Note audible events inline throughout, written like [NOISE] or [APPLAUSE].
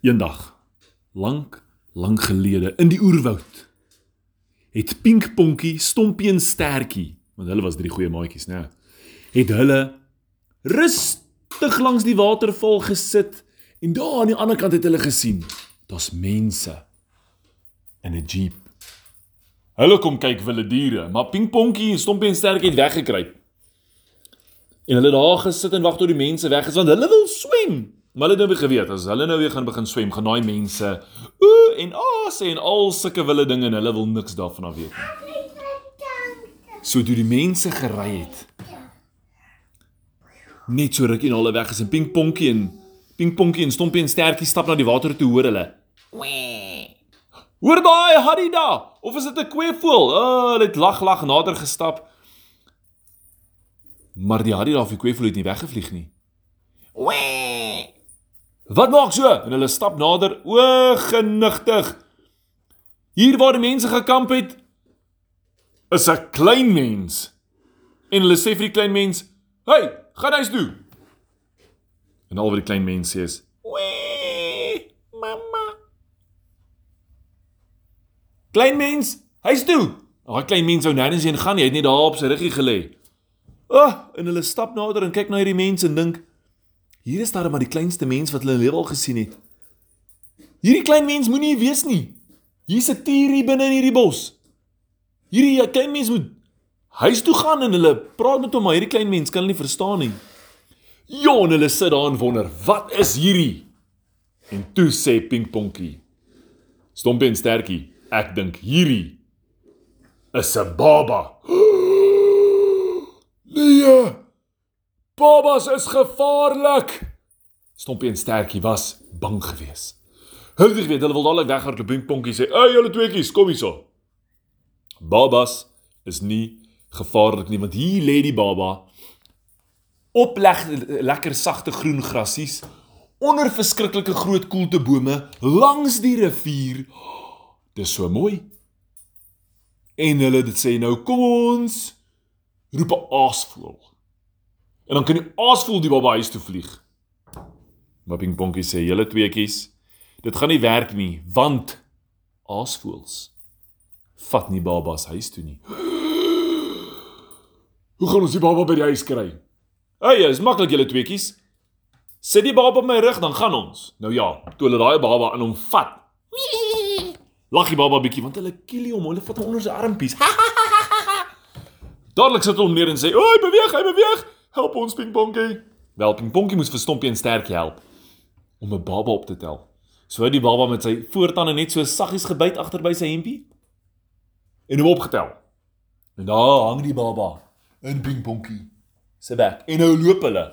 Eendag, lank, lank gelede in die oerwoud, het Pink Ponkie, Stompie en Stertjie, want hulle was drie goeie maatjies, né? Het hulle rustig langs die waterval gesit en daar aan die ander kant het hulle gesien, daar's mense in 'n jeep. Hulle kom kyk wilde diere, maar Pink Ponkie en Stompie en Stertjie het weggekruip. En hulle daar gesit en wag tot die mense weg is want hulle wil swem. Maar hulle het nou geweet as hulle nou weer gaan begin swem, gaan daai mense ooh en ah sê en al sulke wille dinge en hulle wil niks daarvan af weet nie. So toe die mense gery het. Net so rukkie na hulle weg is en Pink Ponkie en Pink Ponkie en Stompie en Stertjie stap na die water toe hoor hulle. Hoor daai Harry daar? Of is dit 'n kweevoël? O, oh, hulle het lag lag nader gestap. Maar die Harry daar of die kweevoël het nie weggevlieg nie. Wat maak so? En hulle stap nader, o genigtig. Hier waar die mense gekamp het, is 'n klein mens. En hulle sê vir die klein mens: "Hey, gaan huis toe." En al wat die klein mens sê is: "Wee, mamma." Klein mens, huis toe. Daai klein mens wou nêrens heen gaan nie, hy het net daar op sy ruggie gelê. O, oh, en hulle stap nader en kyk na hierdie mense en dink: Hier is daar maar die kleinste mens wat hulle in lewe al gesien het. Hierdie klein mens moenie wees nie. Hier's 'n tier hier binne in hierdie bos. Hierdie klein mens moet huis toe gaan en hulle praat met hom, maar hierdie klein mens kan hulle nie verstaan nie. Ja, en hulle sit daar en wonder, wat is hierdie? En toe sê Pink Ponkie: Stompie en Stertjie, ek dink hierdie is 'n baba. [GASPS] Nee. Babas is gevaarlik. Stompie en Stertjie was bang geweest. Hulle het geweet hulle wil dadelik weghardloop Pink Ponkie sê: "Ey, julle tweeetjies, kom hierso." Babas is nie gevaarlik nie want hier lê die baba op leg, lekker sagte groen grassies onder verskriklike groot koeltebome langs die rivier. Dis so mooi. En hulle dit sê nou kom ons roep 'n aasvoël. En dan kan die aasvoël die baba huis toe vlieg. Maar Ping Ponkie sê julle tweeetjies, dit gaan nie werk nie want aasvoëls vat nie babas huis toe nie. [GASPS] Hoe gaan ons die baba by die huis kry? Hey, is maklik julle tweeetjies. Sit die baba op my rug dan gaan ons. Nou ja, toe hulle daai baba in hom vat. [LAUGHS] Lag die baba bietjie want hulle kiel hom, hulle vat hom onder sy armpies. [LAUGHS] Dadelik sit hom neer en sê: "Oei, beweeg, hy beweeg. Help ons Pingponkie." Wel, Pingponkie moes vir Stompie en Stertjie help om 'n baba op te tel. So het die baba met sy voortande net so saggies gebyt agter by sy hempie en hom opgetel. En daar hang die baba in Pingponkie se bek. En nou loop hulle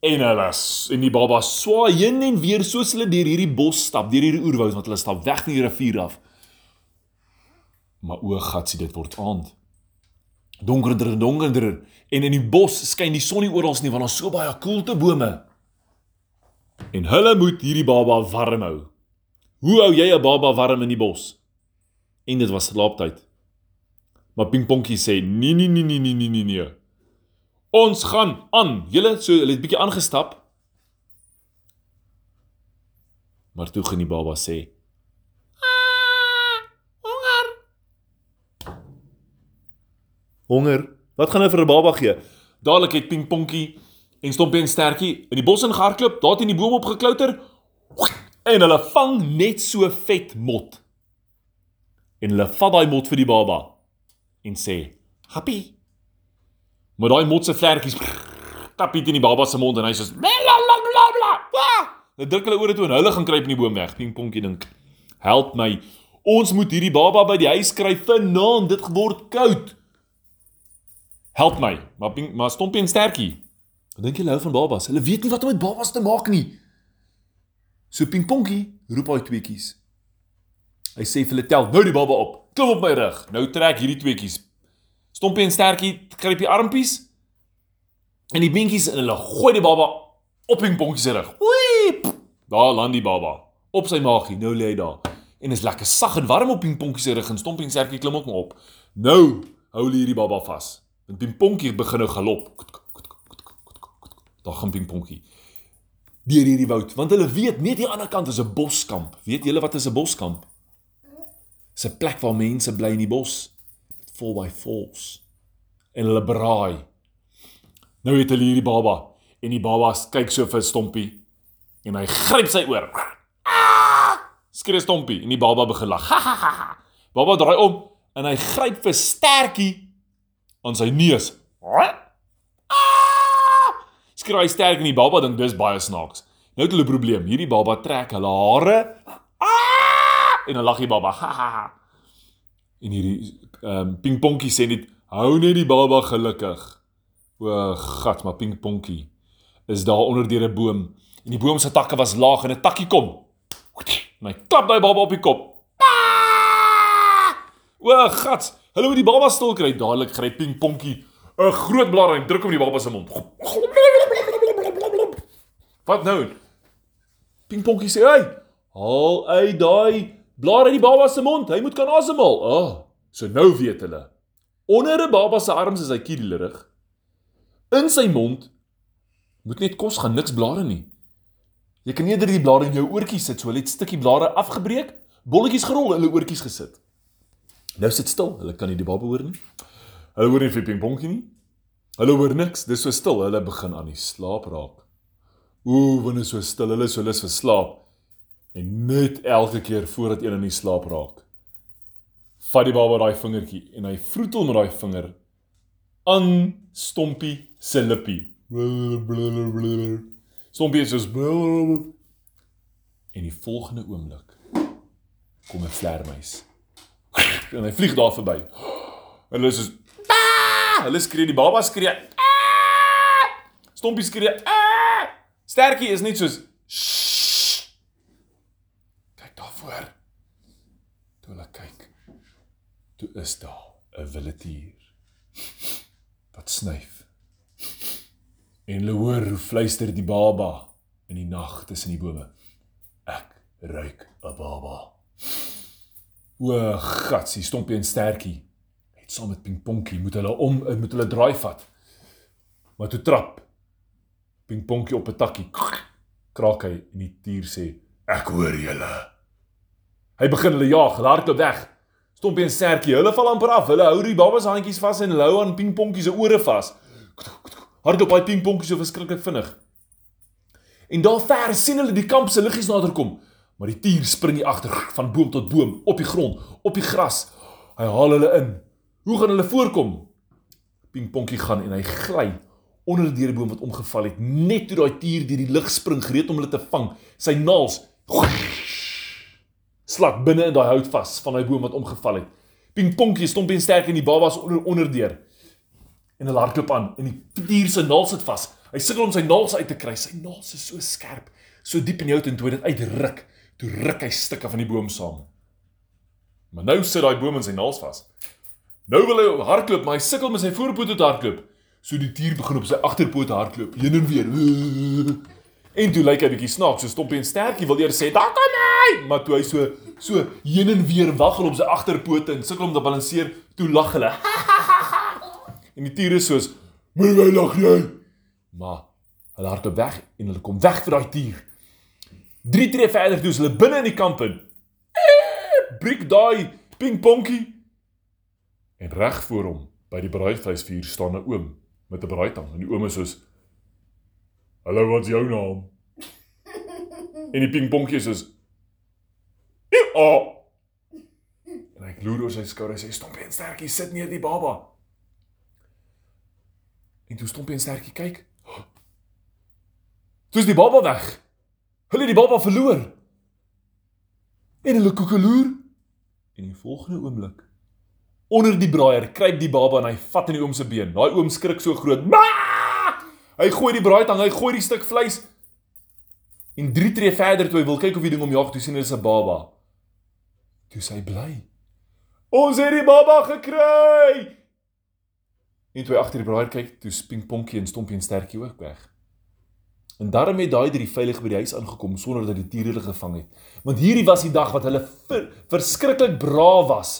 en hulle en die baba swaai heen en weer soos hulle deur hierdie bos stap, deur hierdie oerwoud want hulle stap weg van die rivier af. Maar o, gatsie, dit word aand. Donkerder en donkerder en in die bos skyn die son nie oral nie want daar's so baie koeltebome. En hulle moet hierdie baba warm hou. Hoe hou jy 'n baba warm in die bos? En dit was slaaptyd. Maar Pingponkie sê: "Nee nee nee nee nee nee nee nee. Ons gaan aan." Julle so hulle het bietjie aangestap. Maar toe gaan die baba sê: Honger. Wat gaan hy vir 'n baba gee? Dadelik het Pingponkie en Stompie en Stertjie in die bos ingehardloop, daar teen die boom opgeklouter en hulle vang net so vet mot. En hulle vat daai mot vir die baba en sê: "Happy." Maar daai mot se vlekkies tap hier in die baba se mond en hy sê: "Blablabla." Dit druk hulle oor toe en hulle gaan kruip in die boom weg. Pingponkie dink: "Help my. Ons moet hierdie baba by die huis kry vanaand. Dit word koud." Help my. Maar maar Stompie en Stertjie. Wat dink julle hou van babas? Hulle weet nie wat om met babas te maak nie. So Pingponkie roep hy tweetjies. Hy sê vir hulle tel nou die baba op. Klim op my rug. Nou trek hierdie tweetjies. Stompie en Stertjie gryp die armpies en die beentjies en hulle gooi die baba op Pingponkie se rug. Oei! Daar land die baba op sy maagie. Nou lê hy daar en is lekker sag en warm op Pingponkie se rug en Stompie en Stertjie klim ook maar op. Nou hou hulle hierdie baba vas. En Pingponkie begin nou galop. Daar gaan Pingponkie. deur hierdie woud want hulle weet net die ander kant is 'n boskamp. Weet julle wat is 'n boskamp? Dis 'n plek waar mense bly in die bos met vol by vols en hulle braai. Nou het hulle hierdie baba en die baba kyk so vir Stompie en hy gryp sy oor. Skree Stompie en die baba begin lag. Baba draai om en hy gryp vir Stertjie aan sy neus. Skree hy sterk en die baba dink dis baie snaaks. Nou het hulle 'n probleem. Hierdie baba trek hulle hare en dan lag die baba. En hierdie ehm um, pingponkie sê net hou net die baba gelukkig. O, gat, maar pingponkie is daar onder deur 'n boom en die boom se takke was laag en 'n takkie kom. En hy klap daai baba op die kop. O, gat, hulle moet die baba stil kry. Dadelik gryp pingponkie 'n groot blaar en druk hom in die baba se mond. Wat nou? Pingponkie sê, "Hey, haal uit daai blaar uit die baba se mond. Hy moet kan asemhaal." Ah, oh, so nou weet hulle. Onder 'n baba se arms is hy kiedelerig. In sy mond moet net kos gaan, niks blare nie. Jy kan eerder die blare in jou oortjies sit, so hulle het stukkie blare afgebreek, bolletjies gerol in hulle oortjies gesit. Nou sit stil, hulle kan nie die baba hoor nie. Hulle hoor nie vir pingponkie nie. Hulle hoor niks, dis so stil, hulle begin aan die slaap raak. Ooh, wanneer so stil, hulle is so lus vir slaap. En net elke keer voordat een in die slaap raak, vat die baba daai vingertjie en hy vroetel met daai vinger aan Stompie se lippie. Stompie is soos en die volgende oomblik kom 'n vlermuis. En hy vlieg daar verby. Hulle is soos Hulle skree, die baba skree. Stompie skree. Stertjie is net soos Shh. Kyk daar voor. Toe hulle kyk. Toe is daar 'n wilde wat snyf. En hulle hoor hoe fluister die baba in die nag tussen die bome. Ek ruik 'n baba. O, gatsie, stompie en stertjie. Het saam met pingponkie moet hulle om moet hulle draai vat. Maar toe trap pingponkie op 'n takkie. Kraak hy en die dier sê: "Ek hoor julle." Hy begin hulle jaag, hulle hardloop weg. Stompie en Sertjie, hulle val amper af. Hulle hou die babas handjies vas en hou aan pingponkie se ore vas. Hardloop hy pingponkie so verskriklik vinnig. En daar ver sien hulle die kamp se liggies naderkom, maar die dier spring hier agter van boom tot boom, op die grond, op die gras. Hy haal hulle in. Hoe gaan hulle voorkom? Pingponkie gaan en hy gly onder die boom wat omgeval het, net toe daai tier deur die lug spring gereed om hulle te vang. Sy naels slag binne in daai hout vas van daai boom wat omgeval het. Pingponkie stomp en sterk in die babas onder onderdeur. En hulle hardloop aan en die tier se naels sit vas. Hy sukkel om sy naels uit te kry. Sy naels is so skerp, so diep in die hout en toe dit uitruk, toe ruk hy stukke van die boom saam. Maar nou sit daai boom in sy naels vas. Nou wil hy hardloop, maar hy sukkel met sy voorpoot te hardloop. So die dier begin op sy agterpoot hardloop, heen en weer. En toe lyk hy bietjie snaaks, so Stompie en Stertjie wil eers sê, "Daar kom hy!" Maar toe hy so so heen en weer waggel op sy agterpote en sukkel om te balanseer, toe lag hulle. [LAUGHS] en die dier is soos, "Moenie lag jy." Maar hulle hardloop weg en hulle kom weg vir daai dier. Drie tree verder toe is hulle binne in die kamp in. Brik daai pingponkie en reg voor hom by die braaivleisvuur staan 'n oom met 'n braaitang en die oom is soos Hallo, wat's jou naam? en die pingponkie is soos Ja. En hy gloer oor sy skouer en sê stompie en sterkie sit neer die baba. En toe stompie en sterkie kyk. Toe is die baba weg. Hulle het die baba verloor. En hulle koekeloer en die volgende oomblik onder die braaier kruip die baba en hy vat in die oom se been. Daai oom skrik so groot. Baa! Hy gooi die braaitang, hy gooi die stuk vleis. En 3 tree verder toe hy wil kyk of die ding omjaag, toe sien hy dis 'n baba. Toe sê hy bly. Ons het die baba gekry. En toe hy agter die braaier kyk, toe spring Ponkie en Stompie en Stertjie ook weg. En daarmee het daai drie veilig by die huis aangekom sonder dat die diere hulle gevang het. Want hierdie was die dag wat hulle ver, verskriklik braaf was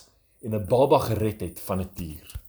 en 'n baba gered het van 'n tier.